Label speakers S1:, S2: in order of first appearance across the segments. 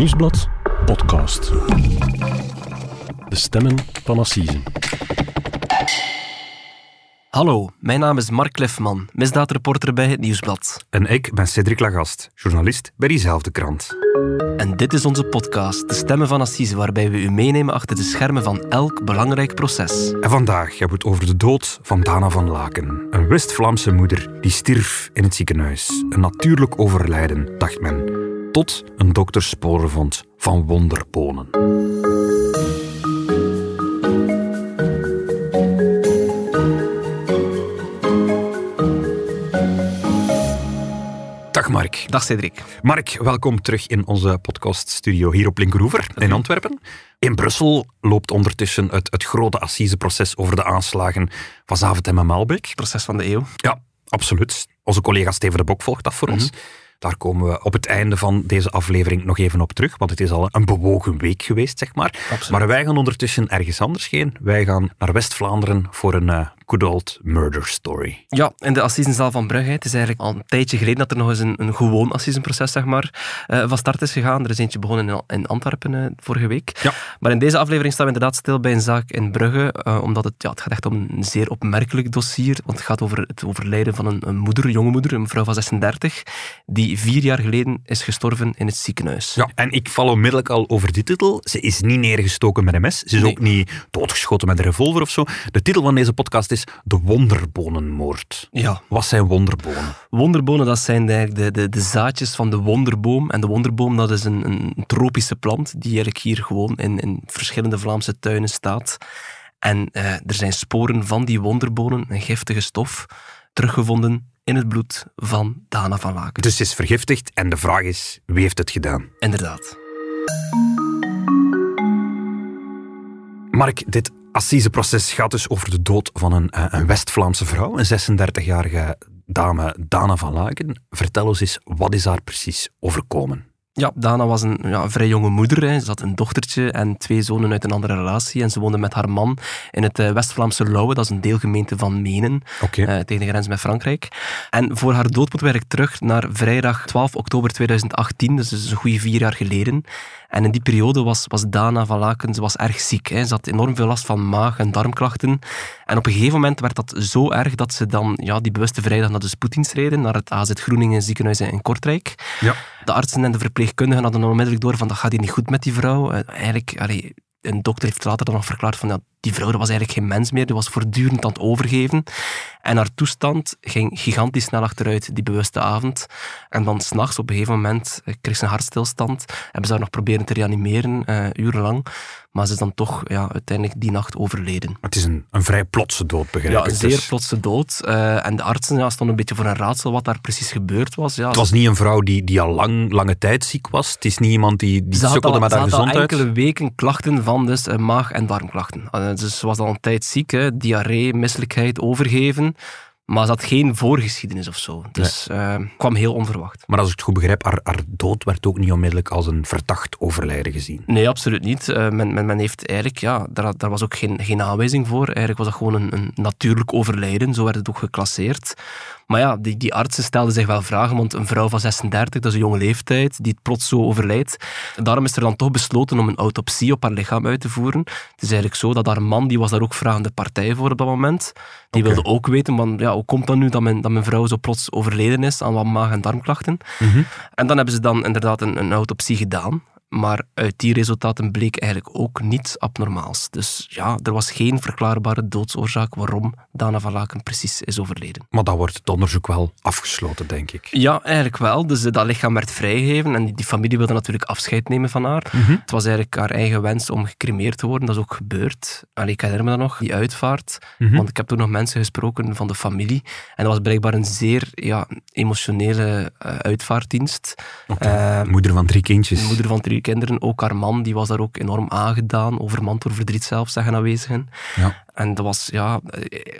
S1: Nieuwsblad podcast. De stemmen van Assise.
S2: Hallo, mijn naam is Mark Klefman, misdaadreporter bij het Nieuwsblad.
S3: En ik ben Cedric Lagast, journalist bij diezelfde krant.
S2: En dit is onze podcast, De Stemmen van Assise, waarbij we u meenemen achter de schermen van elk belangrijk proces.
S3: En vandaag hebben we het over de dood van Dana van Laken. Een West-Vlaamse moeder die stierf in het ziekenhuis. Een natuurlijk overlijden, dacht men. Tot een dokter sporen vond van wonderbonen. Dag Mark.
S2: Dag Cedric.
S3: Mark, welkom terug in onze podcaststudio hier op Linkeroever in Antwerpen. In Brussel loopt ondertussen het, het grote assiseproces over de aanslagen van Zaventem en Maalbeek.
S2: Proces van de eeuw.
S3: Ja, absoluut. Onze collega Steven de Bok volgt dat voor ons. Daar komen we op het einde van deze aflevering nog even op terug, want het is al een bewogen week geweest, zeg maar.
S2: Absoluut.
S3: Maar wij gaan ondertussen ergens anders heen. Wij gaan naar West-Vlaanderen voor een eh, good old murder story.
S2: Ja, in de Assisenzaal van Brugge. Het is eigenlijk al een tijdje geleden dat er nog eens een, een gewoon Assisenproces zeg maar, eh, van start is gegaan. Er is eentje begonnen in, in Antwerpen eh, vorige week.
S3: Ja.
S2: Maar in deze aflevering staan we inderdaad stil bij een zaak in Brugge, eh, omdat het, ja, het gaat echt om een zeer opmerkelijk dossier. Want het gaat over het overlijden van een, een moeder, een jonge moeder, een vrouw van 36, die vier jaar geleden is gestorven in het ziekenhuis.
S3: Ja, en ik val onmiddellijk al over die titel. Ze is niet neergestoken met een mes. Ze is
S2: Nee.
S3: ook niet doodgeschoten met een revolver of zo. De titel van deze podcast is De Wonderbonenmoord.
S2: Ja,
S3: Wat zijn wonderbonen?
S2: Wonderbonen, dat zijn eigenlijk de, de, de zaadjes van de wonderboom. En de wonderboom, dat is een, een tropische plant die eigenlijk hier gewoon in, in verschillende Vlaamse tuinen staat. En eh, er zijn sporen van die wonderbonen, een giftige stof, teruggevonden in het bloed van Dana van Laken.
S3: Dus ze is vergiftigd en de vraag is, wie heeft het gedaan?
S2: Inderdaad.
S3: Mark, dit assiseproces gaat dus over de dood van een, eh, een West-Vlaamse vrouw, een 36-jarige dame, Dana van Laken. Vertel ons eens, wat is daar precies overkomen?
S2: Ja, Dana was een ja, vrij jonge moeder. Hè. Ze had een dochtertje en twee zonen uit een andere relatie. En ze woonde met haar man in het eh, West-Vlaamse Lauwe, dat is een deelgemeente van Menen. Eh, tegen de grens met Frankrijk. En voor haar dood moeten we eigenlijk terug naar vrijdag 12 oktober 2018, dus een goede vier jaar geleden. En in die periode was, was Dana van Laken ze was erg ziek. Hè. Ze had enorm veel last van maag- en darmklachten. En op een gegeven moment werd dat zo erg dat ze dan ja, die bewuste vrijdag naar de spoeddienst reden, naar het AZ Groeningen ziekenhuis in Kortrijk.
S3: Ja.
S2: De artsen en de verpleegkundigen hadden onmiddellijk door van dat gaat niet goed met die vrouw. Eh, eigenlijk, een dokter heeft later dan nog verklaard van ja, die vrouw dat was eigenlijk geen mens meer, die was voortdurend aan het overgeven. En haar toestand ging gigantisch snel achteruit die bewuste avond. En dan s'nachts op een gegeven moment eh, kreeg ze een hartstilstand. Hebben ze haar nog proberen te reanimeren, eh, urenlang. Maar ze is dan toch ja, uiteindelijk die nacht overleden.
S3: Het is een, een vrij plotse dood, begrijp
S2: Ja,
S3: ik.
S2: een zeer
S3: Dus
S2: plotse dood. Eh, en de artsen ja, stonden een beetje voor een raadsel wat daar precies gebeurd was. Ja,
S3: het was niet een vrouw die, die al lang, lange tijd ziek was. Het is niet iemand die, die
S2: ze had
S3: sukkelde met
S2: ze
S3: haar
S2: had al
S3: gezondheid.
S2: enkele weken klachten van dus, maag- en darmklachten. Eh, dus ze was al een tijd ziek, hè, diarree, misselijkheid, overgeven. Maar ze had geen voorgeschiedenis of zo. Dus eh, kwam heel onverwacht.
S3: Maar als ik het goed begrijp, haar, haar dood werd ook niet onmiddellijk als een verdacht overlijden gezien.
S2: Nee, absoluut niet. Eh, men, men, men heeft eigenlijk, ja, daar, daar was ook geen, geen aanwijzing voor. Eigenlijk was dat gewoon een, een natuurlijk overlijden. Zo werd het ook geclasseerd. Maar ja, die, die artsen stelden zich wel vragen, want een vrouw van 36, dat is een jonge leeftijd, die plots zo overlijdt. Daarom is er dan toch besloten om een autopsie op haar lichaam uit te voeren. Het is eigenlijk zo dat haar man, die was daar ook vragende partij voor op dat moment. Die wilde ook weten, van, ja, hoe komt dat nu dat mijn, dat mijn vrouw zo plots overleden is aan wat maag- en darmklachten? En dan hebben ze dan inderdaad een, een autopsie gedaan. Maar uit die resultaten bleek eigenlijk ook niets abnormaals. Dus ja, er was geen verklaarbare doodsoorzaak waarom Dana van Laken precies is overleden.
S3: Maar dan wordt het onderzoek wel afgesloten, denk ik.
S2: Ja, eigenlijk wel. Dus eh, dat lichaam werd vrijgegeven en die, familie wilde natuurlijk afscheid nemen van haar. Het was eigenlijk haar eigen wens om gecremeerd te worden. Dat is ook gebeurd. Allee, ik herinner me dat nog, die uitvaart. Want ik heb toen nog mensen gesproken van de familie. En dat was blijkbaar een zeer ja, emotionele eh, uitvaartdienst. Eh,
S3: Moeder van drie kindjes.
S2: de moeder van drie kinderen, ook haar man, die was daar ook enorm aangedaan, overmand door verdriet zelf, zeggen aanwezigen.
S3: Ja.
S2: En dat was, ja,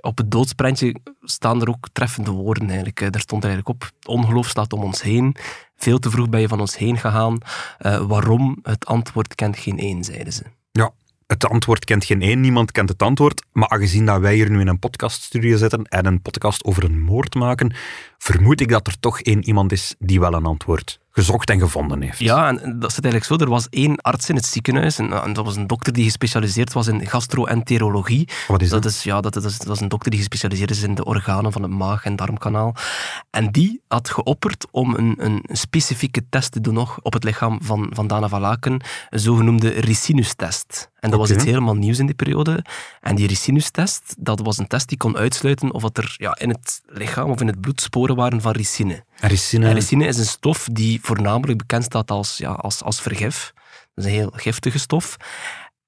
S2: op het doodsprentje staan er ook treffende woorden eigenlijk. Daar stond er eigenlijk op, ongeloof slaat om ons heen. Veel te vroeg ben je van ons heen gegaan. Eh, waarom? Het antwoord kent geen één, zeiden ze.
S3: Ja, het antwoord kent geen één, niemand kent het antwoord. Maar aangezien dat wij hier nu in een podcaststudio zitten en een podcast over een moord maken, vermoed ik dat er toch één iemand is die wel een antwoord gezocht en gevonden heeft.
S2: Ja, en dat zit eigenlijk zo. Er was één arts in het ziekenhuis, en, en dat was een dokter die gespecialiseerd was in gastroenterologie.
S3: Wat is dat?
S2: Dat is, ja, dat, dat, is, dat is een dokter die gespecialiseerd is in de organen van het maag- en darmkanaal. En die had geopperd om een, een specifieke test te doen nog op het lichaam van, van Dana van Laken, een zogenoemde Ricinus-test. En dat was iets helemaal nieuws in die periode. En die Ricinus-test, dat was een test die kon uitsluiten of dat er ja, in het lichaam of in het bloed sporen waren van ricine. En
S3: in.
S2: ricine is een stof die voornamelijk bekend staat als, ja, als, als vergif. Dat is een heel giftige stof.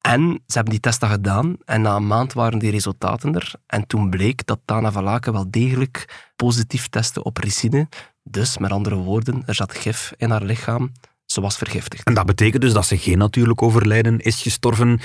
S2: En ze hebben die test dan gedaan en na een maand waren die resultaten er. En toen bleek dat Tana van Laken wel degelijk positief testte op ricine. Dus, met andere woorden, er zat gif in haar lichaam. Ze was vergiftigd.
S3: En dat betekent dus dat ze geen natuurlijk overlijden is gestorven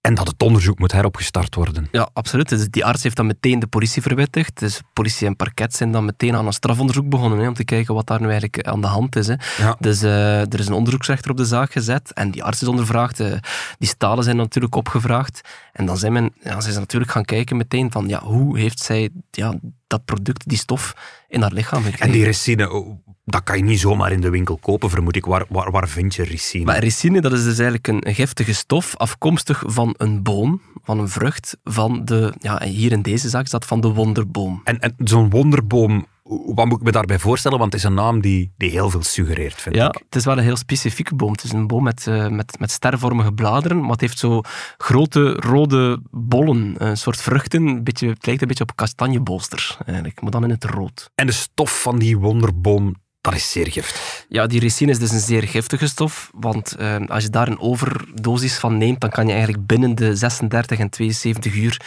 S3: en dat het onderzoek moet heropgestart worden.
S2: Ja, absoluut. Dus die arts heeft dan meteen de politie verwittigd. Dus politie en parket zijn dan meteen aan een strafonderzoek begonnen hè, om te kijken wat daar nu eigenlijk aan de hand is. Hè.
S3: Ja.
S2: Dus eh, er is een onderzoeksrechter op de zaak gezet en die arts is ondervraagd. eh, die stalen zijn natuurlijk opgevraagd. En dan zijn, men, ja, ze natuurlijk gaan kijken meteen van ja, hoe heeft zij ja, dat product, die stof, in haar lichaam gekregen.
S3: En die ricine, oh, dat kan je niet zomaar in de winkel kopen, vermoed ik. Waar, waar, waar vind je ricine?
S2: Maar ricine, dat is dus eigenlijk een, een giftige stof afkomstig van een boom, van een vrucht, van de, ja, hier in deze zaak is dat van de wonderboom.
S3: En, en zo'n wonderboom, wat moet ik me daarbij voorstellen? Want het is een naam die, die heel veel suggereert, vind
S2: Ja,
S3: ik.
S2: het is wel een heel specifieke boom. Het is een boom met, eh, met, met stervormige bladeren, maar het heeft zo grote rode bollen, een soort vruchten. Een beetje, het lijkt een beetje op kastanjebolster, eigenlijk, maar dan in het rood.
S3: En de stof van die wonderboom, dat is zeer giftig.
S2: Ja, die ricine is dus een zeer giftige stof, want eh, als je daar een overdosis van neemt, dan kan je eigenlijk binnen de 36 en 72 uur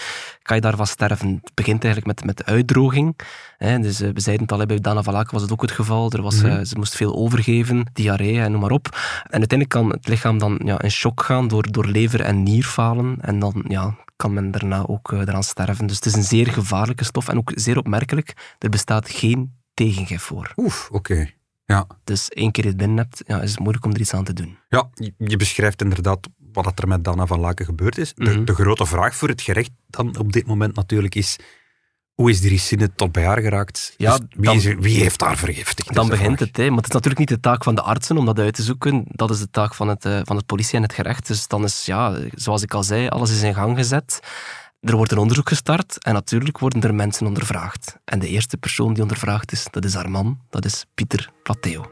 S2: kan je daarvan sterven. Het begint eigenlijk met, met de uitdroging. Hè. Dus, eh, we zeiden het al, bij Dana Valak was het ook het geval. Er was, eh, ze moest veel overgeven, diarree en noem maar op. En uiteindelijk kan het lichaam dan ja, in shock gaan door, door lever- en nierfalen. En dan ja, kan men daarna ook eh, eraan sterven. Dus het is een zeer gevaarlijke stof en ook zeer opmerkelijk. Er bestaat geen tegengif voor.
S3: Oef, oké. Ja.
S2: Dus één keer je het binnen hebt, ja, is het moeilijk om er iets aan te doen.
S3: ja, je- beschrijft inderdaad wat er met Dana van Laken gebeurd is. De,
S2: Mhm.
S3: de grote vraag voor het gerecht dan op dit moment natuurlijk is, hoe is die ricine tot bij haar geraakt?
S2: Ja,
S3: Dus wie,
S2: dan-
S3: is, wie heeft haar vergiftigd?
S2: Dan begint
S3: vraag.
S2: het, hè. maar het is natuurlijk niet de taak van de artsen om dat uit te zoeken. Dat is de taak van het, eh, van het politie en het gerecht. Dus dan is, ja, zoals ik al zei, alles is in gang gezet. Er wordt een onderzoek gestart en natuurlijk worden er mensen ondervraagd. En de eerste persoon die ondervraagd is, dat is haar man, dat is Pieter Plateo.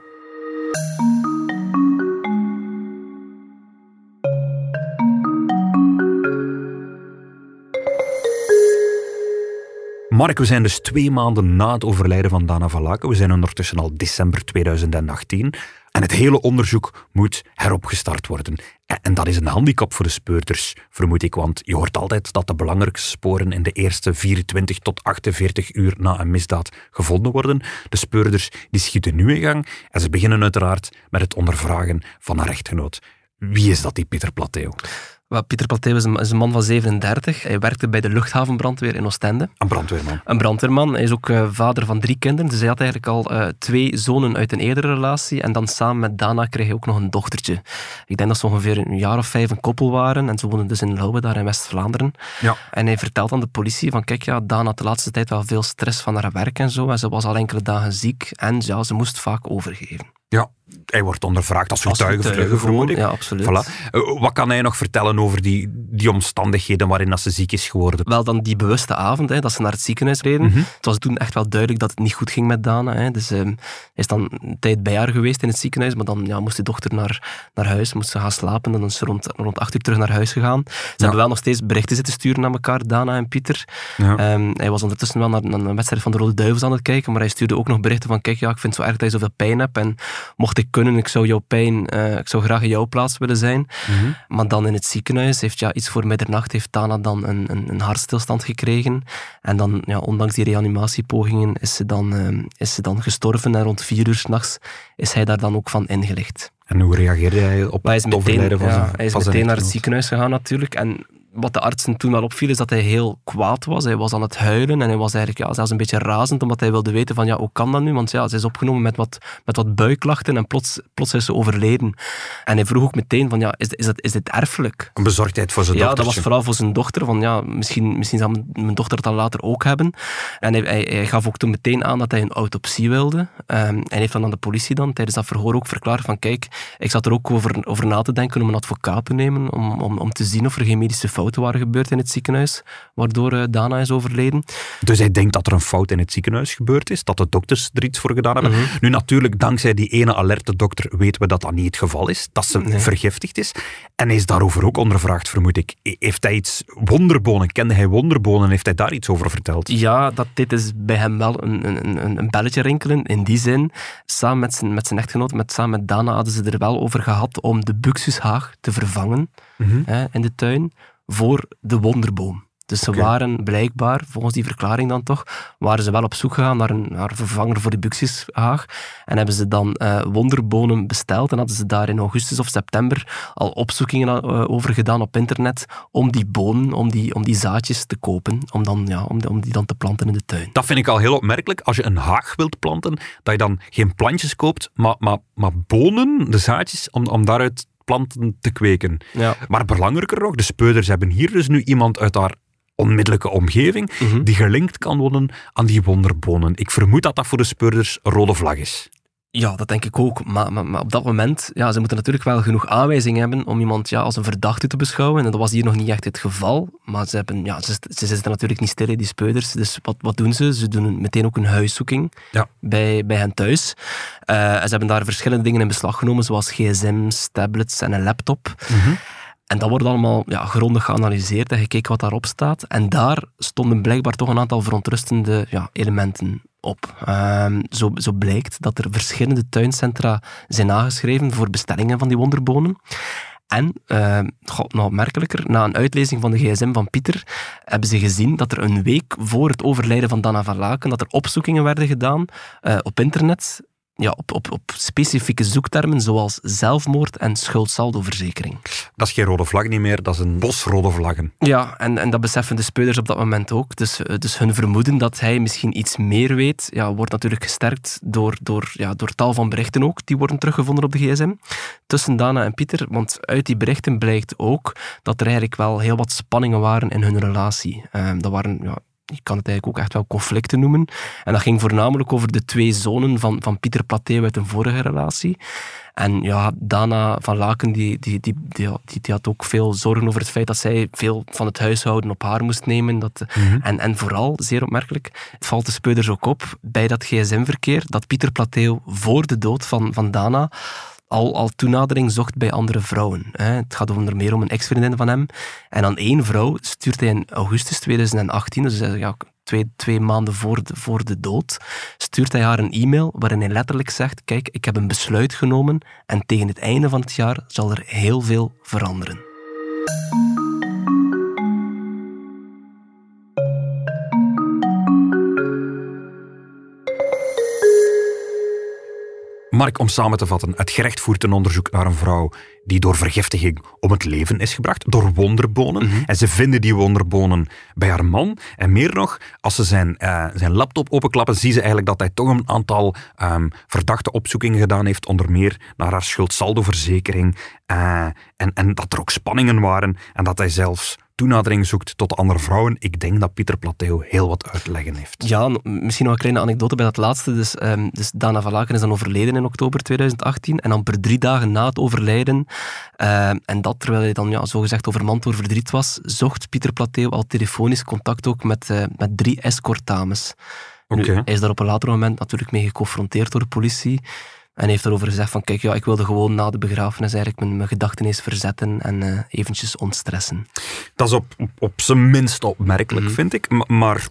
S3: Mark, we zijn dus twee maanden na het overlijden van Dana van Laken. We zijn ondertussen al december 2018. En het hele onderzoek moet heropgestart worden. En- dat is een handicap voor de speurders, vermoed ik. Want je hoort altijd dat de belangrijkste sporen in de eerste 24 tot 48 uur na een misdaad gevonden worden. De speurders die schieten nu in gang. En ze beginnen uiteraard met het ondervragen van een rechtgenoot. Wie is dat, die Pieter Plateo?
S2: Wel, Pieter Plateo is een, is een man van 37. Hij werkte bij de luchthavenbrandweer in Oostende.
S3: Een brandweerman.
S2: Een brandweerman. Hij is ook eh, vader van drie kinderen. Dus hij had eigenlijk al eh, twee zonen uit een eerdere relatie. En dan samen met Dana kreeg hij ook nog een dochtertje. Ik denk dat ze ongeveer een jaar of vijf een koppel waren. En ze woonden dus in Lauwe, daar in West-Vlaanderen.
S3: Ja.
S2: En hij vertelt aan de politie van, kijk, ja, Dana had de laatste tijd wel veel stress van haar werk en zo. En ze was al enkele dagen ziek. En ja, ze moest vaak overgeven.
S3: Ja, hij wordt ondervraagd als getuige, vermoed ik.
S2: Ja, absoluut.
S3: Voilà. Eh, wat kan hij nog vertellen over die, die omstandigheden waarin dat ze ziek is geworden?
S2: Wel dan die bewuste avond, hè, dat ze naar het ziekenhuis reden.
S3: Mhm.
S2: Het was toen echt wel duidelijk dat het niet goed ging met Dana. Hè. Dus ehm, hij is dan een tijd bij haar geweest in het ziekenhuis, maar dan ja, moest de dochter naar, naar huis, moest ze gaan slapen en dan is ze rond, rond acht uur terug naar huis gegaan. Ze hebben wel nog steeds berichten zitten sturen naar elkaar, Dana en Pieter.
S3: Ja.
S2: Ehm, hij was ondertussen wel naar, naar een wedstrijd van de Rode Duivels aan het kijken, maar hij stuurde ook nog berichten van kijk, ja, ik vind het zo erg dat je zoveel pijn hebt en mocht ik kunnen, ik zou jouw pijn, eh, ik zou graag in jouw plaats willen zijn.
S3: Mhm.
S2: Maar dan in het ziekenhuis heeft ja, iets voor middernacht heeft Dana dan een, een, een hartstilstand gekregen. En dan, ja, ondanks die reanimatiepogingen, is ze, dan, ehm, is ze dan gestorven. En rond vier uur s'nachts is hij daar dan ook van ingelicht.
S3: En hoe reageerde hij op
S2: hij is
S3: het
S2: meteen,
S3: overlijden van
S2: ja,
S3: zijn
S2: hij is meteen naar het ziekenhuis gegaan natuurlijk. En wat de artsen toen wel opviel, is dat hij heel kwaad was. Hij was aan het huilen en hij was eigenlijk ja, zelfs een beetje razend, omdat hij wilde weten van, ja, hoe kan dat nu? Want ja, ze is opgenomen met wat, met wat buikklachten en plots, plots is ze overleden. En hij vroeg ook meteen van, ja, is, is, dat, is dit erfelijk?
S3: Een bezorgdheid voor zijn
S2: Ja,
S3: dochter.
S2: dat was vooral voor zijn dochter. Van, ja, misschien, misschien zal mijn dochter het dan later ook hebben. En hij, hij, hij gaf ook toen meteen aan dat hij een autopsie wilde. Um, en heeft dan aan de politie dan tijdens dat verhoor ook verklaard van, kijk, ik zat er ook over, over na te denken om een advocaat te nemen, om, om, om te zien of er geen medische fouten waren gebeurd in het ziekenhuis, waardoor uh, Dana is overleden.
S3: Dus hij denkt dat er een fout in het ziekenhuis gebeurd is, dat de dokters er iets voor gedaan hebben.
S2: Mhm.
S3: Nu natuurlijk, dankzij die ene alerte dokter weten we dat dat niet het geval is, dat ze
S2: Nee.
S3: vergiftigd is. En is daarover ook ondervraagd, vermoed ik. Heeft hij iets, wonderbonen, kende hij wonderbonen, heeft hij daar iets over verteld?
S2: Ja, dat dit is bij hem wel een, een, een, een belletje rinkelen. In die zin, samen met zijn, met zijn echtgenoot, met, samen met Dana, hadden ze er wel over gehad om de buxushaag te vervangen
S3: Mhm.
S2: hè, in de tuin voor de wonderboom. Dus ze waren blijkbaar, volgens die verklaring dan toch, waren ze wel op zoek gegaan naar een, naar een vervanger voor die buxushaag. En hebben ze dan eh, wonderbonen besteld en hadden ze daar in augustus of september al opzoekingen eh, over gedaan op internet om die bonen, om die, om die zaadjes te kopen, om, dan, ja, om, om die dan te planten in de tuin.
S3: Dat vind ik al heel opmerkelijk. Als je een haag wilt planten, dat je dan geen plantjes koopt, maar, maar, maar bonen, de zaadjes, om, om daaruit planten te kweken.
S2: Ja.
S3: Maar belangrijker nog, de speurders hebben hier dus nu iemand uit haar onmiddellijke omgeving
S2: Mhm.
S3: die gelinkt kan worden aan die wonderbonen. Ik vermoed dat dat voor de speurders een rode vlag is.
S2: Ja, dat denk ik ook. Maar, maar, maar op dat moment, ja, ze moeten natuurlijk wel genoeg aanwijzingen hebben om iemand ja, als een verdachte te beschouwen. En dat was hier nog niet echt het geval. Maar ze, hebben, ja, ze, ze zitten natuurlijk niet stil, die speuders. Dus wat, wat doen ze? Ze doen een- meteen ook een huiszoeking
S3: Ja.
S2: bij, bij hen thuis. Eh, en ze hebben daar verschillende dingen in beslag genomen, zoals gsm's, tablets en een laptop. En dat wordt allemaal ja, grondig geanalyseerd en gekeken wat daarop staat. En daar stonden blijkbaar toch een aantal verontrustende ja, elementen op. Ehm, zo, zo blijkt dat er verschillende tuincentra zijn aangeschreven voor bestellingen van die wonderbonen. En, eh, goh, nou opmerkelijker, na een uitlezing van de gsm van Pieter hebben ze gezien dat er een week voor het overlijden van Dana van Laken, dat er opzoekingen werden gedaan eh, op internet ja, op, op, op specifieke zoektermen zoals zelfmoord en schuldsaldoverzekering.
S3: Dat is geen rode vlag niet meer, dat is een bos rode vlaggen.
S2: Ja, en, en dat beseffen de speurders op dat moment ook. Dus, eh, dus hun vermoeden dat hij misschien iets meer weet, ja, wordt natuurlijk gesterkt door, door, ja, door tal van berichten ook, die worden teruggevonden op de gsm. Tussen Dana en Pieter, want uit die berichten blijkt ook dat er eigenlijk wel heel wat spanningen waren in hun relatie. Ehm, dat waren, ja, je kan het eigenlijk ook echt wel conflicten noemen. En dat ging voornamelijk over de twee zonen van, van Pieter Platé uit een vorige relatie. En ja, Dana van Laken die, die, die, die, die, had ook veel zorgen over het feit dat zij veel van het huishouden op haar moest nemen. Dat, en, en vooral, zeer opmerkelijk, het valt de speuders ook op bij dat gsm-verkeer, dat Pieter Platé voor de dood van, van Dana al, al toenadering zocht bij andere vrouwen. Hè. Het gaat onder meer om een ex-vriendin van hem. En aan één vrouw stuurt hij in augustus 2018, dus ja, twee, twee maanden voor de, voor de dood, stuurt hij haar een e-mail waarin hij letterlijk zegt, kijk, ik heb een besluit genomen en tegen het einde van het jaar zal er heel veel veranderen.
S3: Mark, om samen te vatten, het gerecht voert een onderzoek naar een vrouw die door vergiftiging om het leven is gebracht, door wonderbonen. En ze vinden die wonderbonen bij haar man. En meer nog, als ze zijn, eh, zijn laptop openklappen, zien ze eigenlijk dat hij toch een aantal ehm, verdachte opzoekingen gedaan heeft, onder meer naar haar schuldsaldoverzekering. eh, en, en dat er ook spanningen waren en dat hij zelfs toenadering zoekt tot andere vrouwen. Ik denk dat Pieter Plateo heel wat uitleggen heeft.
S2: Ja, misschien nog een kleine anekdote bij dat laatste. Dus, ehm, dus Dana van Laken is dan overleden in oktober 2018. En dan per drie dagen na het overlijden, ehm, en dat terwijl hij dan ja, zogezegd overmand door verdriet was, zocht Pieter Plateo al telefonisch contact ook met, eh, met drie escortdames. Nu,
S3: Oké.
S2: hij is daar op een later moment natuurlijk mee geconfronteerd door de politie. En heeft daarover gezegd van, kijk, ja, ik wilde gewoon na de begrafenis eigenlijk mijn, mijn gedachten eens verzetten en eh, eventjes ontstressen.
S3: Dat is op, op, op zijn minst opmerkelijk, vind ik. Ma- Maar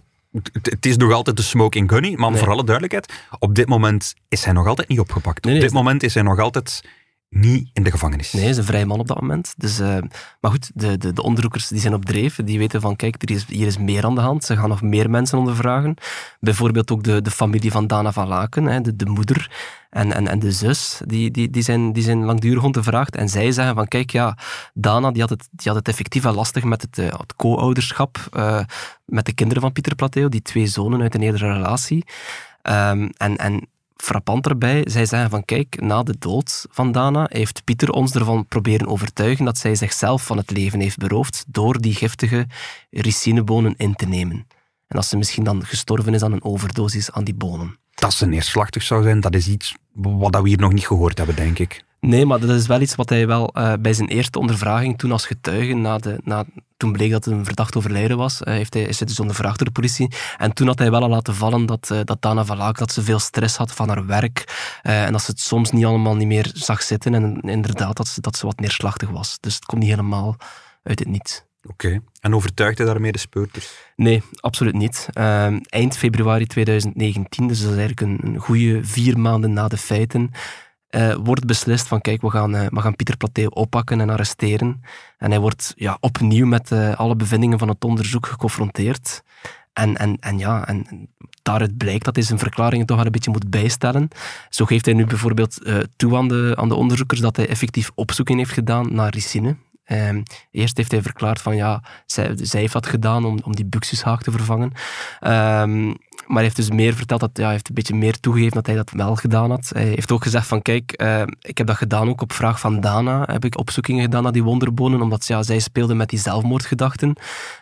S3: het, is nog altijd de smoking gunny. Maar
S2: Nee.
S3: voor alle duidelijkheid, op dit moment is hij nog altijd niet opgepakt.
S2: Nee,
S3: op dit moment is hij nog altijd niet in de gevangenis.
S2: Nee, hij is een vrije man op dat moment. Dus, uh, maar goed, de, de, de, onderzoekers die zijn op dreef. Die weten van, kijk, er is, hier is meer aan de hand. Ze gaan nog meer mensen ondervragen. Bijvoorbeeld ook de, de familie van Dana van Laken, hè, de, de moeder en, en, en de zus. Die, die, die, zijn, die zijn langdurig ondervraagd. En zij zeggen van, kijk, ja, Dana die had, het, die had het effectief wel lastig met het, uh, het co-ouderschap uh, met de kinderen van Pieter Plateo, die twee zonen uit een eerdere relatie. Um, en, en frappant erbij, zij zeggen van kijk, na de dood van Dana heeft Pieter ons ervan proberen overtuigen dat zij zichzelf van het leven heeft beroofd door die giftige ricinebonen in te nemen. En dat ze misschien dan gestorven is aan een overdosis aan die bonen.
S3: Dat ze neerslachtig zou zijn, dat is iets wat we hier nog niet gehoord hebben, denk ik.
S2: Nee, maar dat is wel iets wat hij wel uh, bij zijn eerste ondervraging, toen als getuige, na de, na, toen bleek dat het een verdacht overlijden was, uh, heeft hij, is hij dus ondervraagd door de politie. En toen had hij wel al laten vallen dat, uh, dat Dana Valaak dat ze veel stress had van haar werk en dat ze het soms niet allemaal niet meer zag zitten en inderdaad dat ze, dat ze wat neerslachtig was. Dus het komt niet helemaal uit het niets.
S3: Oké. Okay. En overtuigde daarmee de speurters?
S2: Nee, absoluut niet. Uh, eind februari 2019, dus dat is eigenlijk een, een goede vier maanden na de feiten, uh, wordt beslist van kijk, we gaan, uh, we gaan Pieter Plateo oppakken en arresteren. En hij wordt ja, opnieuw met uh, alle bevindingen van het onderzoek geconfronteerd. En, en, en ja, en daaruit blijkt dat hij zijn verklaringen toch wel een beetje moet bijstellen. Zo geeft hij nu bijvoorbeeld toe aan de, aan de onderzoekers dat hij effectief opzoeking heeft gedaan naar ricine. Um, eerst heeft hij verklaard van ja, zij, zij heeft dat gedaan om, om die buxushaag te vervangen. Um, maar hij heeft dus meer verteld, dat, ja, hij heeft een beetje meer toegegeven dat hij dat wel gedaan had. Hij heeft ook gezegd van kijk, uh, ik heb dat gedaan ook op vraag van Dana. Heb ik opzoekingen gedaan naar die wonderbonen, omdat ja, zij speelde met die zelfmoordgedachten.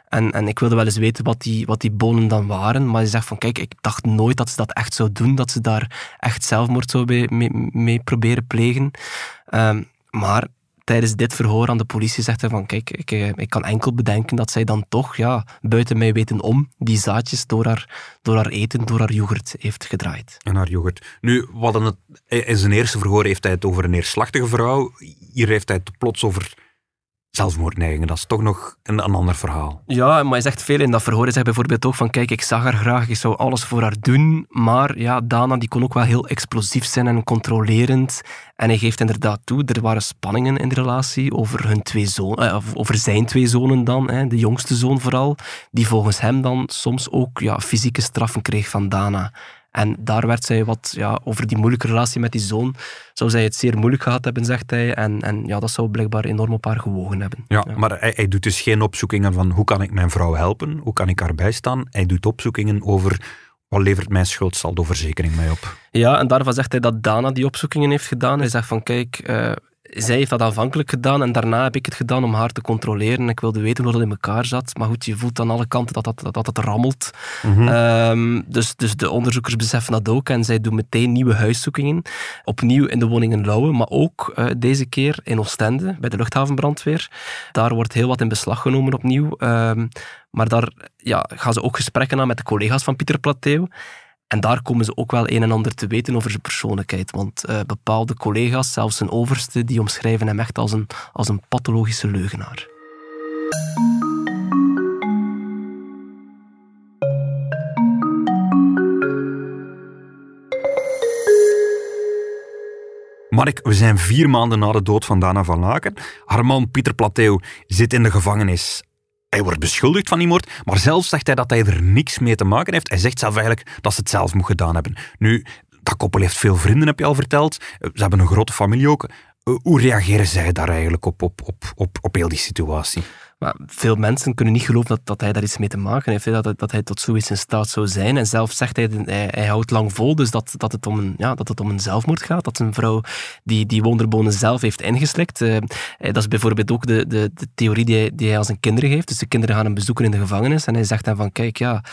S2: En, en ik wilde wel eens weten wat die, wat die bonen dan waren. Maar hij zegt van kijk, ik dacht nooit dat ze dat echt zou doen. Dat ze daar echt zelfmoord zou mee, proberen plegen. Maar tijdens dit verhoor aan de politie zegt hij van kijk, ik, eh, ik kan enkel bedenken dat zij dan toch ja, buiten mij weten om die zaadjes door haar, door haar eten, door haar yoghurt heeft gedraaid.
S3: En haar yoghurt. Nu, wat het, in zijn eerste verhoor heeft hij het over een neerslachtige vrouw. Hier heeft hij het plots over zelfmoordneigingen. Dat is toch nog een, een, ander verhaal.
S2: Ja, maar hij zegt veel in dat verhoor. Hij zegt bijvoorbeeld ook van, kijk, ik zag haar graag, ik zou alles voor haar doen, maar ja, Dana die kon ook wel heel explosief zijn en controlerend. En hij geeft inderdaad toe, er waren spanningen in de relatie over, hun twee zonen, eh, over zijn twee zonen dan, de jongste zoon vooral, die volgens hem dan soms ook ja, fysieke straffen kreeg van Dana. En daar werd zij wat ja, over die moeilijke relatie met die zoon. Zou zij het zeer moeilijk gehad hebben, zegt hij. En, en ja, dat zou blijkbaar enorm op haar gewogen hebben.
S3: Ja, maar hij, hij, doet dus geen opzoekingen van hoe kan ik mijn vrouw helpen? Hoe kan ik haar bijstaan? Hij doet opzoekingen over wat levert mijn schuldsaldoverzekering mij op?
S2: Ja, en daarvan zegt hij dat Dana die opzoekingen heeft gedaan. Hij zegt van kijk, uh, zij heeft dat aanvankelijk gedaan en daarna heb ik het gedaan om haar te controleren. Ik wilde weten hoe dat in elkaar zat. Maar goed, je voelt aan alle kanten dat, dat, dat het rammelt. Mm -hmm. um, dus, dus de onderzoekers beseffen dat ook en zij doen meteen nieuwe huiszoekingen. Opnieuw in de woning in Lauwen, maar ook uh, deze keer in Oostende, bij de luchthavenbrandweer. Daar wordt heel wat in beslag genomen opnieuw. Um, maar daar ja, gaan ze ook gesprekken aan met de collega's van Pieter Plateo. En daar komen ze ook wel een en ander te weten over zijn persoonlijkheid. Want uh, bepaalde collega's, zelfs zijn overste, die omschrijven hem echt als een, als een pathologische leugenaar.
S3: Mark, we zijn vier maanden na de dood van Dana van Laken. Haar man Pieter Plateo zit in de gevangenis hij wordt beschuldigd van die moord, maar zelf zegt hij dat hij er niks mee te maken heeft. Hij zegt zelf eigenlijk dat ze het zelf moet gedaan hebben. Nu, dat koppel heeft veel vrienden, heb je al verteld. Ze hebben een grote familie ook. Hoe reageren zij daar eigenlijk op, op, op, op, op heel die situatie?
S2: Maar veel mensen kunnen niet geloven dat, dat hij daar iets mee te maken heeft, dat, dat hij tot zoiets in staat zou zijn. En zelf zegt hij, hij, hij houdt lang vol, dus dat, dat, het om een, ja, dat het om een zelfmoord gaat. Dat een vrouw die die wonderbonen zelf heeft ingeslikt. Uh, dat is bijvoorbeeld ook de, de, de theorie die hij, die hij aan zijn kinderen geeft. Dus de kinderen gaan hem bezoeken in de gevangenis en hij zegt dan van, kijk, ja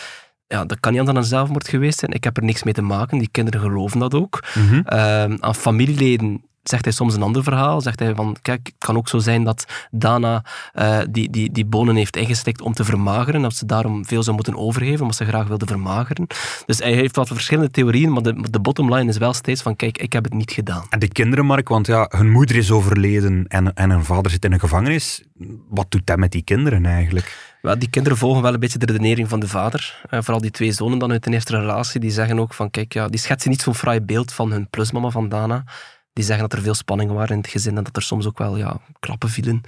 S2: ja, dat kan niet anders dan een zelfmoord geweest zijn. Ik heb er niks mee te maken. Die kinderen geloven dat ook. Mm -hmm. uh, aan familieleden zegt hij soms een ander verhaal. Zegt hij van, kijk, het kan ook zo zijn dat Dana uh, die, die, die bonen heeft ingestikt om te vermageren, dat ze daarom veel zou moeten overgeven, omdat ze graag wilde vermageren. Dus hij heeft wat verschillende theorieën, maar de, de bottom line is wel steeds van, kijk, ik heb het niet gedaan.
S3: En de kinderen, Mark, want ja, hun moeder is overleden en, en hun vader zit in een gevangenis. Wat doet dat met die kinderen eigenlijk?
S2: Wel, die kinderen volgen wel een beetje de redenering van de vader. Uh, vooral die twee zonen dan uit de eerste relatie, die zeggen ook van, kijk, ja, die schetsen niet zo'n fraai beeld van hun plusmama van Dana Die zeggen dat er veel spanningen waren in het gezin en dat er soms ook wel ja, klappen vielen.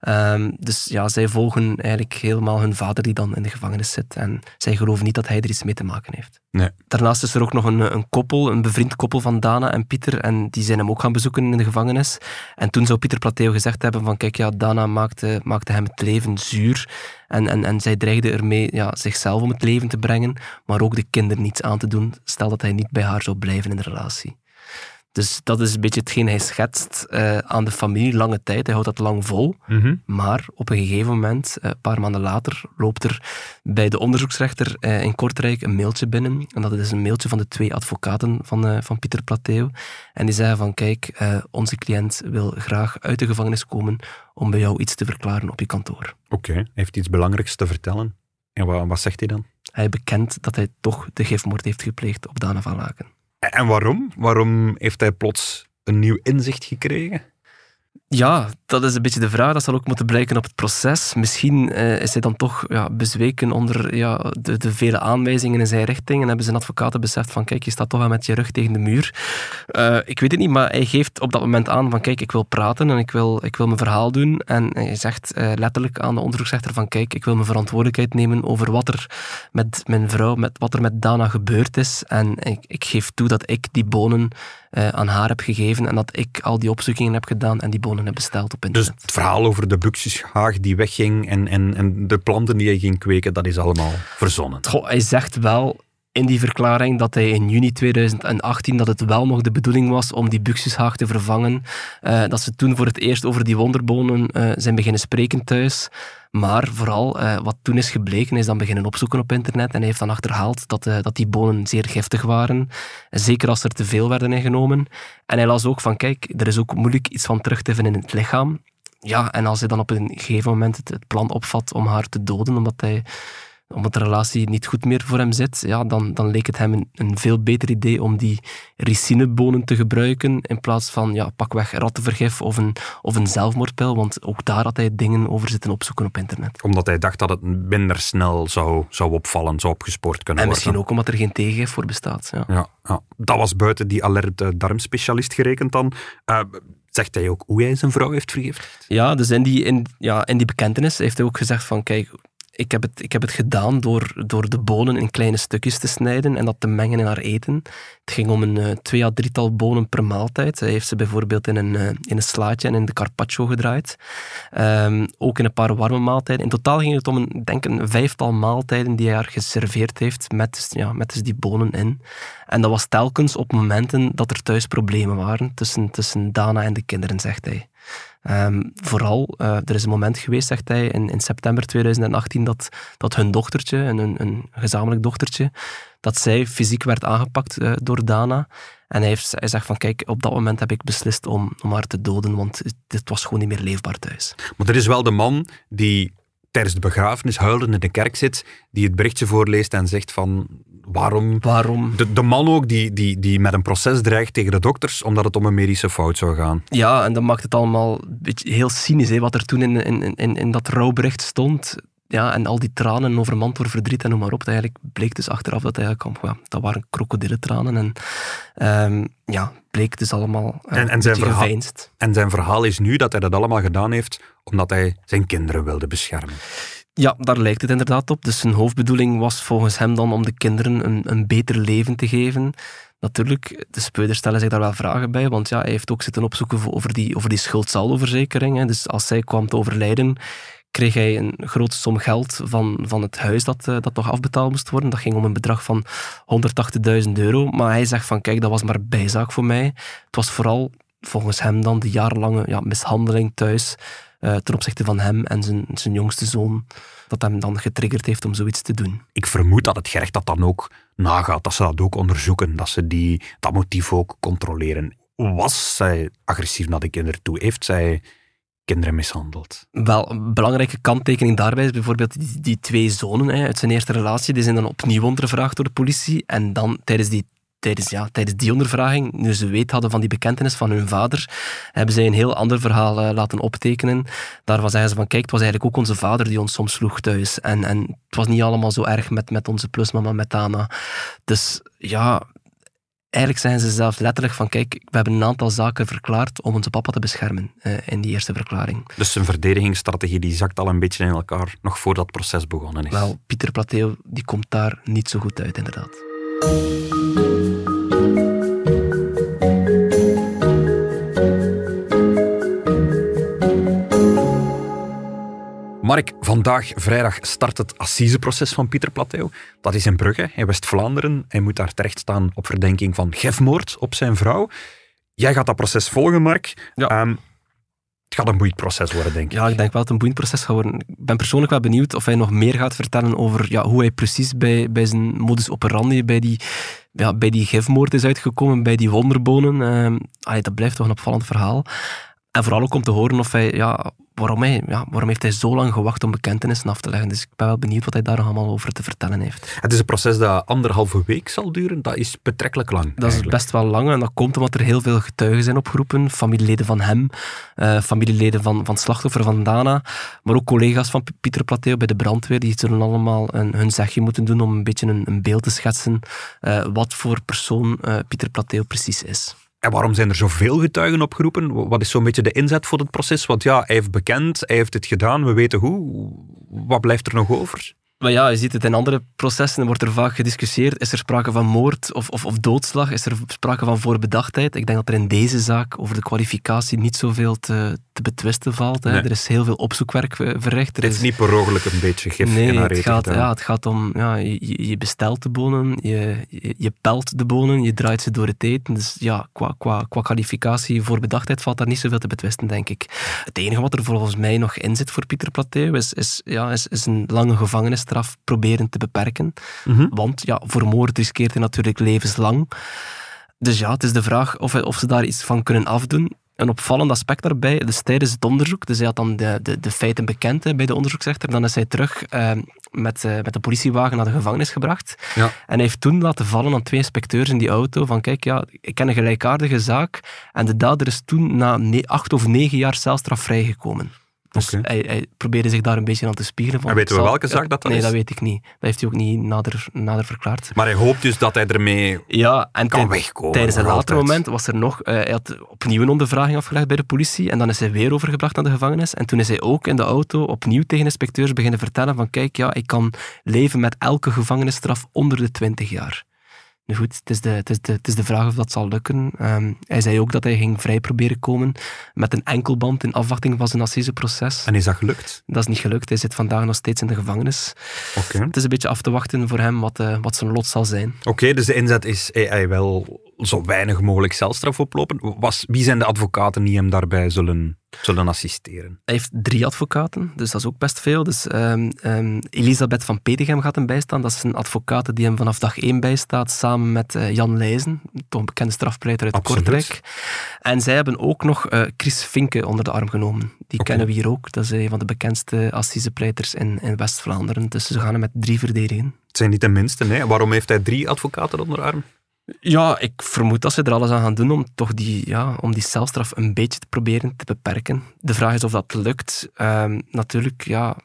S2: Ehm, dus ja, zij volgen eigenlijk helemaal hun vader die dan in de gevangenis zit. En zij geloven niet dat hij er iets mee te maken heeft.
S3: Nee.
S2: Daarnaast is er ook nog een, een koppel, een bevriend koppel van Dana en Pieter. En die zijn hem ook gaan bezoeken in de gevangenis. En toen zou Pieter Plateo gezegd hebben van kijk, ja, Dana maakte, maakte hem het leven zuur. En, en, en zij dreigde ermee ja, zichzelf om het leven te brengen, maar ook de kinderen niets aan te doen, stel dat hij niet bij haar zou blijven in de relatie. Dus dat is een beetje hetgeen hij schetst uh, aan de familie lange tijd. Hij houdt dat lang vol.
S3: Mhm.
S2: Maar op een gegeven moment, uh, een paar maanden later, loopt er bij de onderzoeksrechter uh, in Kortrijk een mailtje binnen. En dat is een mailtje van de twee advocaten van, van Pieter Plateo. En die zeggen van, kijk, onze cliënt wil graag uit de gevangenis komen om bij jou iets te verklaren op je kantoor.
S3: Oké, okay. hij heeft iets belangrijks te vertellen. En wat, wat zegt hij dan?
S2: Hij bekent dat hij toch de gifmoord heeft gepleegd op Dana van Laken.
S3: En waarom? Waarom heeft hij plots een nieuw inzicht gekregen?
S2: Ja, dat is een beetje de vraag. Dat zal ook moeten blijken op het proces. Misschien uh, is hij dan toch ja, bezweken onder ja, de, de, vele aanwijzingen in zijn richting en hebben zijn advocaten beseft van kijk, je staat toch wel met je rug tegen de muur. Uh, ik weet het niet, maar hij geeft op dat moment aan van kijk, ik wil praten en ik wil, ik wil mijn verhaal doen. En hij zegt uh, letterlijk aan de onderzoeksrechter van kijk, ik wil mijn verantwoordelijkheid nemen over wat er met mijn vrouw, met wat er met Dana gebeurd is. En ik, ik geef toe dat ik die bonen uh, aan haar heb gegeven en dat ik al die opzoekingen heb gedaan en die bonen heb besteld op internet.
S3: Dus het verhaal over de buxushaag die wegging en, en, en de planten die hij ging kweken, dat is allemaal verzonnen?
S2: Goh, hij zegt wel in die verklaring dat hij in juni 2018 dat het wel nog de bedoeling was om die buxushaag te vervangen. Uh, dat ze toen voor het eerst over die wonderbonen uh, zijn beginnen spreken thuis. Maar vooral, uh, wat toen is gebleken, is dan beginnen opzoeken op internet en hij heeft dan achterhaald dat, dat die bonen zeer giftig waren. Zeker als er te veel werden ingenomen. En hij las ook van, kijk, er is ook moeilijk iets van terug te vinden in het lichaam. Ja, en als hij dan op een gegeven moment het, het plan opvat om haar te doden, omdat hij omdat de relatie niet goed meer voor hem zit, ja, dan, dan leek het hem een, een veel beter idee om die ricinebonen te gebruiken in plaats van ja, pakweg rattenvergif of een, of een zelfmoordpil, want ook daar had hij dingen over zitten opzoeken op internet.
S3: Omdat hij dacht dat het minder snel zou, zou opvallen, zou opgespoord kunnen
S2: en
S3: worden.
S2: En misschien ook omdat er geen tegengif voor bestaat. Ja.
S3: Ja, ja. Dat was buiten die alert darmspecialist gerekend dan. Uh, Zegt hij ook hoe hij zijn vrouw heeft vergiftigd?
S2: Ja, dus in die, in, ja, in die bekentenis heeft hij ook gezegd van kijk, ik heb het, ik heb het gedaan door, door de bonen in kleine stukjes te snijden en dat te mengen in haar eten. Het ging om een uh, twee à drietal bonen per maaltijd. Hij heeft ze bijvoorbeeld in een, uh, in een slaatje en in de carpaccio gedraaid. Um, ook in een paar warme maaltijden. In totaal ging het om een, denk een vijftal maaltijden die hij haar geserveerd heeft met, ja, met dus die bonen in. En dat was telkens op momenten dat er thuis problemen waren tussen, tussen Dana en de kinderen, zegt hij. Um, vooral, uh, er is een moment geweest, zegt hij, in, september 2018, dat, dat hun dochtertje, een, een gezamenlijk dochtertje, dat zij fysiek werd aangepakt uh, door Dana. En hij, heeft, hij zegt van, kijk, op dat moment heb ik beslist om, om haar te doden, want dit was gewoon niet meer leefbaar thuis.
S3: Maar er is wel de man die tijdens de begrafenis huilend in de kerk zit, die het berichtje voorleest en zegt van waarom...
S2: Waarom?
S3: De, de man ook die, die, die met een proces dreigt tegen de dokters omdat het om een medische fout zou gaan.
S2: Ja, en dat maakt het allemaal een beetje heel cynisch, hè, wat er toen in, in, in, in dat rouwbericht stond. Ja, en al die tranen overmand door verdriet en noem maar op. Dat eigenlijk bleek dus achteraf dat eigenlijk, ja, dat waren krokodillentranen. En um, ja, bleek dus allemaal uh,
S3: en, en zijn verhaal. En zijn verhaal is nu dat hij dat allemaal gedaan heeft omdat hij zijn kinderen wilde beschermen.
S2: Ja, daar lijkt het inderdaad op. Dus zijn hoofdbedoeling was volgens hem dan om de kinderen een, een beter leven te geven. Natuurlijk, de speuders stellen zich daar wel vragen bij, want ja, hij heeft ook zitten opzoeken over die, over die schuldsaldoverzekering. Dus als zij kwam te overlijden, kreeg hij een grote som geld van, van het huis dat, uh, dat nog afbetaald moest worden. Dat ging om een bedrag van 180.000 euro. Maar hij zegt van, kijk, dat was maar bijzaak voor mij. Het was vooral, volgens hem dan, de jarenlange ja, mishandeling thuis uh, ten opzichte van hem en zijn, zijn jongste zoon, dat hem dan getriggerd heeft om zoiets te doen.
S3: Ik vermoed dat het gerecht dat dan ook nagaat, dat ze dat ook onderzoeken, dat ze die, dat motief ook controleren. Was zij agressief naar de kinderen toe? Heeft zij kinderen mishandeld?
S2: Wel, een belangrijke kanttekening daarbij is bijvoorbeeld die, die twee zonen hè, uit zijn eerste relatie, die zijn dan opnieuw ondervraagd door de politie en dan tijdens die tijdens, ja, tijdens die ondervraging, nu ze weet hadden van die bekentenis van hun vader, hebben zij een heel ander verhaal uh, laten optekenen. Daarvan zeggen ze van, kijk, het was eigenlijk ook onze vader die ons soms sloeg thuis. En, en het was niet allemaal zo erg met, met onze plusmama, met Dana. Dus ja, eigenlijk zeggen ze zelf letterlijk van kijk, we hebben een aantal zaken verklaard om onze papa te beschermen uh, in die eerste verklaring.
S3: Dus zijn verdedigingsstrategie die zakt al een beetje in elkaar, nog voordat het proces begonnen is.
S2: Wel, Pieter Plateo die komt daar niet zo goed uit, inderdaad.
S3: Mark, vandaag vrijdag start het assiseproces van Pieter Plateo. Dat is in Brugge, in West-Vlaanderen. Hij moet daar terecht staan op verdenking van gefmoord op zijn vrouw. Jij gaat dat proces volgen, Mark.
S2: Ja.
S3: Ehm, het gaat een boeiend proces worden, denk ik.
S2: Ja, ik denk wel dat het een boeiend proces gaat worden. Ik ben persoonlijk wel benieuwd of hij nog meer gaat vertellen over ja, hoe hij precies bij, bij zijn modus operandi, bij die, ja, bij die gifmoord is uitgekomen, bij die wonderbonen. Ehm, allee, dat blijft toch een opvallend verhaal. En vooral ook om te horen of hij, ja, waarom, hij, ja, waarom heeft hij zo lang gewacht om bekentenissen af te leggen. Dus ik ben wel benieuwd wat hij daar nog allemaal over te vertellen heeft.
S3: Het is een proces dat anderhalve week zal duren. Dat is betrekkelijk lang.
S2: Dat eigenlijk. is best wel lang en dat komt omdat er heel veel getuigen zijn opgeroepen. Familieleden van hem, uh, familieleden van, van slachtoffer van Dana, maar ook collega's van Pieter Plateo bij de brandweer. Die zullen allemaal een, hun zegje moeten doen om een beetje een, een beeld te schetsen uh, wat voor persoon uh, Pieter Plateo precies is.
S3: En waarom zijn er zoveel getuigen opgeroepen? Wat is zo'n beetje de inzet voor het proces? Want ja, hij heeft bekend, hij heeft het gedaan, we weten hoe. Wat blijft er nog over?
S2: Maar ja, je ziet het in andere processen, wordt er vaak gediscussieerd. Is er sprake van moord of, of, of doodslag? Is er sprake van voorbedachtheid? Ik denk dat er in deze zaak over de kwalificatie niet zoveel te, te betwisten valt. Hè. Er is heel veel opzoekwerk verricht.
S3: Er het is niet per ongeluk een beetje gif
S2: nee,
S3: in haar
S2: het gaat, ja, het gaat om, ja, je, je bestelt de bonen, je, je, je, pelt de bonen, je draait ze door het eten. Dus ja, qua, qua, qua kwalificatie, voorbedachtheid valt daar niet zoveel te betwisten, denk ik. Het enige wat er volgens mij nog in zit voor Pieter Plateu is, is, ja, is, is een lange gevangenisstraf proberen te beperken.
S3: Mm -hmm.
S2: Want ja, voor moord riskeert hij natuurlijk levenslang. Dus ja, het is de vraag of, of ze daar iets van kunnen afdoen. Een opvallend aspect daarbij, dus tijdens het onderzoek, dus hij had dan de, de, de feiten bekend bij de onderzoeksrechter, dan is hij terug uh, met, uh, met de politiewagen naar de gevangenis gebracht.
S3: Ja.
S2: En hij heeft toen laten vallen aan twee inspecteurs in die auto van kijk, ja, ik ken een gelijkaardige zaak en de dader is toen na acht of negen jaar celstraf vrijgekomen. Dus
S3: okay.
S2: hij, hij, probeerde zich daar een beetje aan te spiegelen. Van,
S3: en weten we welke zaak dat, dat
S2: nee,
S3: is?
S2: dat weet ik niet. Dat heeft hij ook niet nader, nader verklaard.
S3: Maar hij hoopt dus dat hij ermee
S2: ja, en
S3: kan wegkomen.
S2: Tijdens een later moment was er nog... Uh, hij had opnieuw een ondervraging afgelegd bij de politie en dan is hij weer overgebracht naar de gevangenis. En toen is hij ook in de auto opnieuw tegen inspecteurs beginnen vertellen van kijk, ja, ik kan leven met elke gevangenisstraf onder de 20 jaar. Nu goed, het is, de, het, is de, het is de vraag of dat zal lukken. Um, hij zei ook dat hij ging vrij proberen komen met een enkelband in afwachting van zijn assiseproces.
S3: En is dat gelukt?
S2: Dat is niet gelukt. Hij zit vandaag nog steeds in de gevangenis.
S3: Oké.
S2: Het is een beetje af te wachten voor hem wat, uh, wat zijn lot zal zijn.
S3: Oké, okay, dus de inzet is hij wel zo weinig mogelijk celstraf oplopen. Was, wie zijn de advocaten die hem daarbij zullen, zullen assisteren?
S2: Hij heeft drie advocaten, dus dat is ook best veel. Dus, um, um, Elisabeth van Petegem gaat hem bijstaan. Dat is een advocaat die hem vanaf dag één bijstaat, samen met uh, Jan Leijzen, toch een bekende strafpleiter uit
S3: Absoluut.
S2: Kortrijk. En zij hebben ook nog uh, Chris Vinke onder de arm genomen. Die kennen we hier ook. Dat is een van de bekendste assisepleiters in, in West-Vlaanderen. Dus ze gaan hem met drie verdedigen.
S3: Het zijn niet de minste, nee. Waarom heeft hij drie advocaten onder arm?
S2: Ja, ik vermoed dat ze er alles aan gaan doen om toch die, ja, om die celstraf een beetje te proberen te beperken. De vraag is of dat lukt. Um, natuurlijk, ja,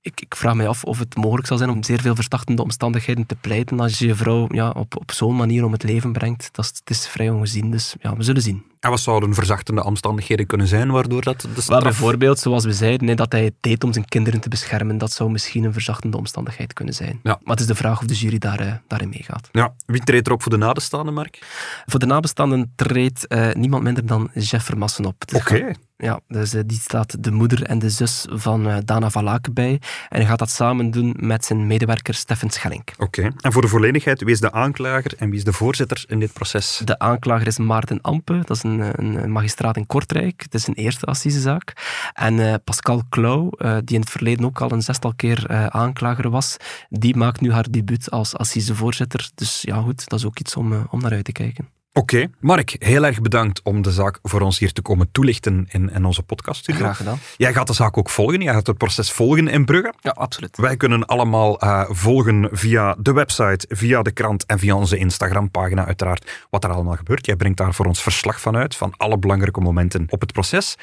S2: ik, ik, vraag me af of het mogelijk zal zijn om zeer veel verstachtende omstandigheden te pleiten als je je vrouw ja, op, op zo'n manier om het leven brengt. Dat is, het is vrij ongezien, dus ja, we zullen zien.
S3: En wat zouden verzachtende omstandigheden kunnen zijn waardoor dat de straf...
S2: Wel, bijvoorbeeld, zoals we zeiden, nee, dat hij het deed om zijn kinderen te beschermen. Dat zou misschien een verzachtende omstandigheid kunnen zijn.
S3: Ja.
S2: Maar het is de vraag of de jury daar, uh, daarin meegaat.
S3: Ja, wie treedt er op voor de nabestaanden, Mark?
S2: Voor de nabestaanden treedt uh, niemand minder dan Jeff Vermassen op.
S3: Oké. Okay.
S2: Ja, dus uh, die staat de moeder en de zus van uh, Dana van Laken bij. En hij gaat dat samen doen met zijn medewerker Steffen Schelling.
S3: Oké. Okay. En voor de volledigheid, wie is de aanklager en wie is de voorzitter in dit proces?
S2: De aanklager is Maarten Ampe, dat is een, een magistraat in Kortrijk. Het is een eerste assisezaak. En uh, Pascal Klauw, die in het verleden ook al een zestal keer aanklager was, die maakt nu haar debuut als assisevoorzitter. Dus ja, goed, dat is ook iets om, om naar uit te kijken.
S3: Oké. Okay. Mark, heel erg bedankt om de zaak voor ons hier te komen toelichten in, in onze podcaststudio.
S2: Graag gedaan.
S3: Jij gaat de zaak ook volgen. Jij gaat het proces volgen in Brugge.
S2: Ja, absoluut.
S3: Wij kunnen allemaal uh, volgen via de website, via de krant en via onze Instagram-pagina uiteraard wat er allemaal gebeurt. Jij brengt daar voor ons verslag van uit, van alle belangrijke momenten op het proces.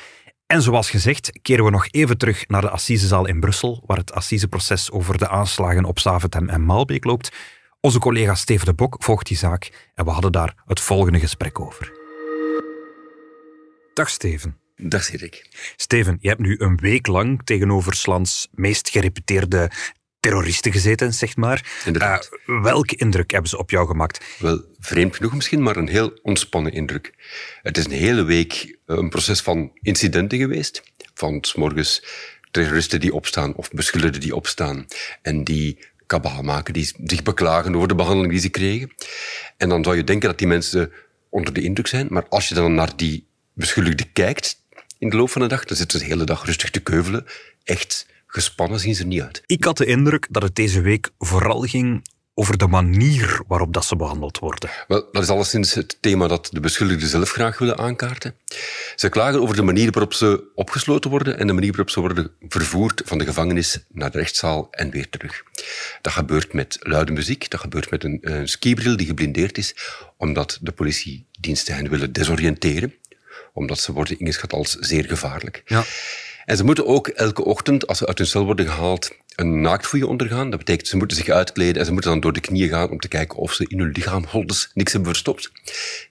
S3: En zoals gezegd, keren we nog even terug naar de Assisezaal in Brussel, waar het assiseproces over de aanslagen op Zaventem en Maalbeek loopt Onze collega Steven de Bok volgt die zaak en we hadden daar het volgende gesprek over. Dag Steven.
S4: Dag Cedric.
S3: Steven, je hebt nu een week lang tegenover Slans meest gereputeerde terroristen gezeten, zeg maar.
S4: Inderdaad.
S3: Uh, welke indruk hebben ze op jou gemaakt?
S4: Wel, vreemd genoeg misschien, maar een heel ontspannen indruk. Het is een hele week eh, een proces van incidenten geweest. Van s morgens terroristen die opstaan of beschuldigden die opstaan en die kabaal maken, die zich beklagen over de behandeling die ze kregen. En dan zou je denken dat die mensen onder de indruk zijn, maar als je dan naar die beschuldigden kijkt in de loop van de dag, dan zitten ze de hele dag rustig te keuvelen. Echt gespannen zien ze er niet uit.
S3: Ik had de indruk dat het deze week vooral ging over de manier waarop dat ze behandeld worden.
S4: Wel, dat is alleszins het thema dat de beschuldigden zelf graag willen aankaarten. Ze klagen over de manier waarop ze opgesloten worden en de manier waarop ze worden vervoerd van de gevangenis naar de rechtszaal en weer terug. Dat gebeurt met luide muziek, dat gebeurt met een, een skibril die geblindeerd is, omdat de politiediensten hen willen desoriënteren, omdat ze worden ingeschat als zeer gevaarlijk.
S3: Ja.
S4: En ze moeten ook elke ochtend, als ze uit hun cel worden gehaald, een naaktvoeie ondergaan. Dat betekent, ze moeten zich uitkleden en ze moeten dan door de knieën gaan om te kijken of ze in hun lichaam holdes niks hebben verstopt.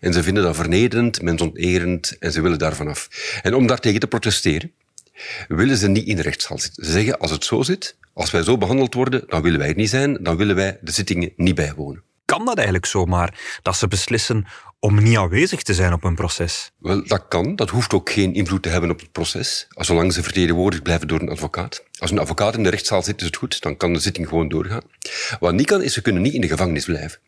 S4: En ze vinden dat vernederend, mensonterend en ze willen daarvan af. En om daartegen te protesteren, willen ze niet in de rechtszaal zitten. Ze zeggen, als het zo zit, als wij zo behandeld worden, dan willen wij er niet zijn, dan willen wij de zittingen niet bijwonen.
S3: Kan dat eigenlijk zomaar, dat ze beslissen om niet aanwezig te zijn op een proces?
S4: Wel, dat kan. Dat hoeft ook geen invloed te hebben op het proces, zolang ze vertegenwoordigd blijven door een advocaat. Als een advocaat in de rechtszaal zit, is het goed, dan kan de zitting gewoon doorgaan. Wat niet kan, is ze kunnen niet in de gevangenis blijven.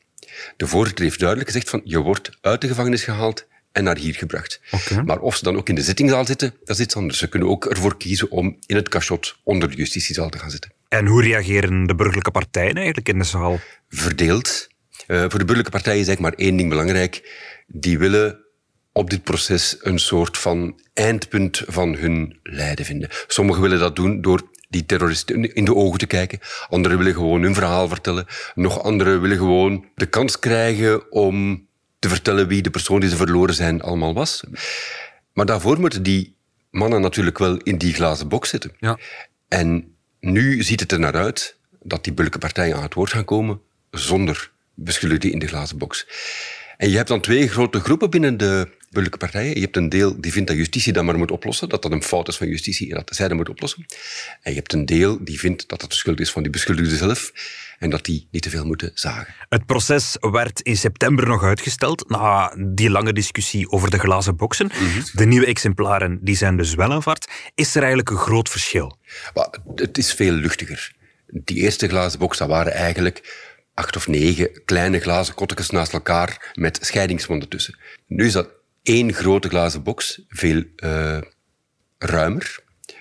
S4: De voorzitter heeft duidelijk gezegd van, je wordt uit de gevangenis gehaald en naar hier gebracht. Maar of ze dan ook in de zittingzaal zitten, dat is iets anders. Ze kunnen ook ervoor kiezen om in het cachot onder de justitiezaal te gaan zitten.
S3: En hoe reageren de burgerlijke partijen eigenlijk in de zaal?
S4: Verdeeld. Uh, voor de burgerlijke partijen is eigenlijk maar één ding belangrijk. Die willen op dit proces een soort van eindpunt van hun lijden vinden. Sommigen willen dat doen door die terroristen in de ogen te kijken. Anderen willen gewoon hun verhaal vertellen. Nog anderen willen gewoon de kans krijgen om te vertellen wie de persoon die ze verloren zijn allemaal was. Maar daarvoor moeten die mannen natuurlijk wel in die glazen box zitten.
S3: Ja.
S4: En nu ziet het er naar uit dat die burgerlijke partijen aan het woord gaan komen zonder beschuldigden in de glazen box. En je hebt dan twee grote groepen binnen de burgerlijke partijen. Je hebt een deel die vindt dat justitie dat maar moet oplossen, dat dat een fout is van justitie en dat zij dat moet oplossen. En je hebt een deel die vindt dat het de schuld is van die beschuldigden zelf en dat die niet te veel moeten zagen.
S3: Het proces werd in september nog uitgesteld, na die lange discussie over de glazen boksen. De nieuwe exemplaren die zijn dus wel aanvaard. Is er eigenlijk een groot verschil?
S4: Maar het is veel luchtiger. Die eerste glazen box, dat waren eigenlijk acht of negen kleine glazen kottekens naast elkaar met scheidingswanden tussen. Nu is dat één grote glazen box, veel uh, ruimer,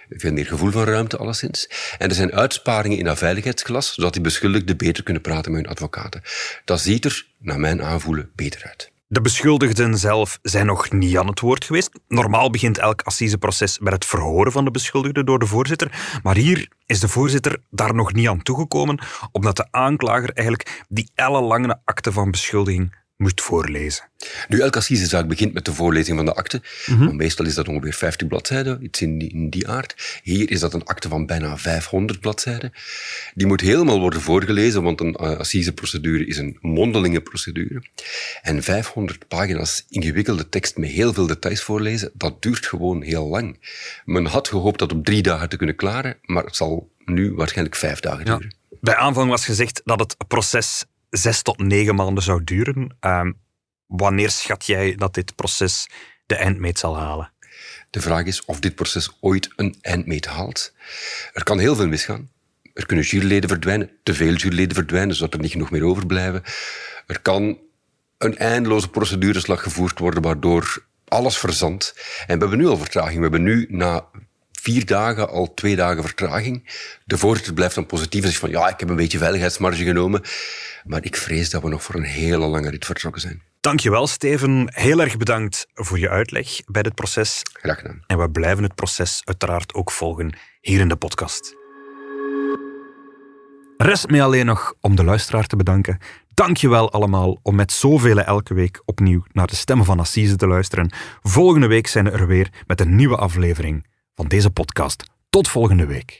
S4: veel meer gevoel van ruimte alleszins. En er zijn uitsparingen in dat veiligheidsglas, zodat die beschuldigden beter kunnen praten met hun advocaten. Dat ziet er, naar mijn aanvoelen, beter uit.
S3: De beschuldigden zelf zijn nog niet aan het woord geweest. Normaal begint elk assiseproces met het verhoren van de beschuldigde door de voorzitter. Maar hier is de voorzitter daar nog niet aan toegekomen, omdat de aanklager eigenlijk die ellenlange akte van beschuldiging moest voorlezen.
S4: Nu, elke assisezaak begint met de voorlezing van de akte. Mm -hmm. Meestal is dat ongeveer 50 bladzijden, iets in die, in die aard. Hier is dat een akte van bijna 500 bladzijden. Die moet helemaal worden voorgelezen, want een uh, assiseprocedure is een mondelinge procedure. En 500 pagina's ingewikkelde tekst met heel veel details voorlezen, dat duurt gewoon heel lang. Men had gehoopt dat op drie dagen te kunnen klaren, maar het zal nu waarschijnlijk vijf dagen
S3: ja.
S4: duren.
S3: Bij aanvang was gezegd dat het proces zes tot negen maanden zou duren. Uh, wanneer schat jij dat dit proces de eindmeet zal halen?
S4: De vraag is of dit proces ooit een eindmeet haalt. Er kan heel veel misgaan. Er kunnen juryleden verdwijnen, te veel juryleden verdwijnen, zodat er niet genoeg meer overblijven. Er kan een eindeloze procedureslag gevoerd worden, waardoor alles verzandt. En we hebben nu al vertraging. We hebben nu na vier dagen al twee dagen vertraging. De voorzitter blijft dan positief en zegt van ja, ik heb een beetje veiligheidsmarge genomen. Maar ik vrees dat we nog voor een hele lange rit vertrokken zijn.
S3: Dankjewel, Steven. Heel erg bedankt voor je uitleg bij dit proces.
S4: Graag gedaan.
S3: En we blijven het proces uiteraard ook volgen hier in de podcast. Rest mij alleen nog om de luisteraar te bedanken. Dankjewel allemaal om met zoveel elke week opnieuw naar de stemmen van Assise te luisteren. Volgende week zijn we er weer met een nieuwe aflevering van deze podcast. Tot volgende week.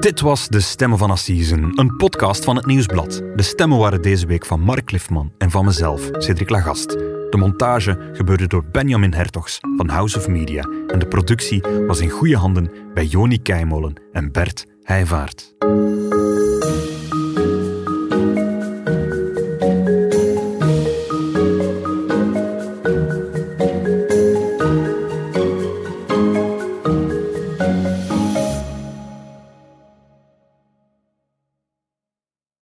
S3: Dit was De Stemmen van Assisen, een podcast van het Nieuwsblad. De stemmen waren deze week van Mark Liftman en van mezelf, Cedric Lagast. De montage gebeurde door Benjamin Hertogs van House of Media en de productie was in goede handen bij Joni Keimolen en Bert Heijvaart.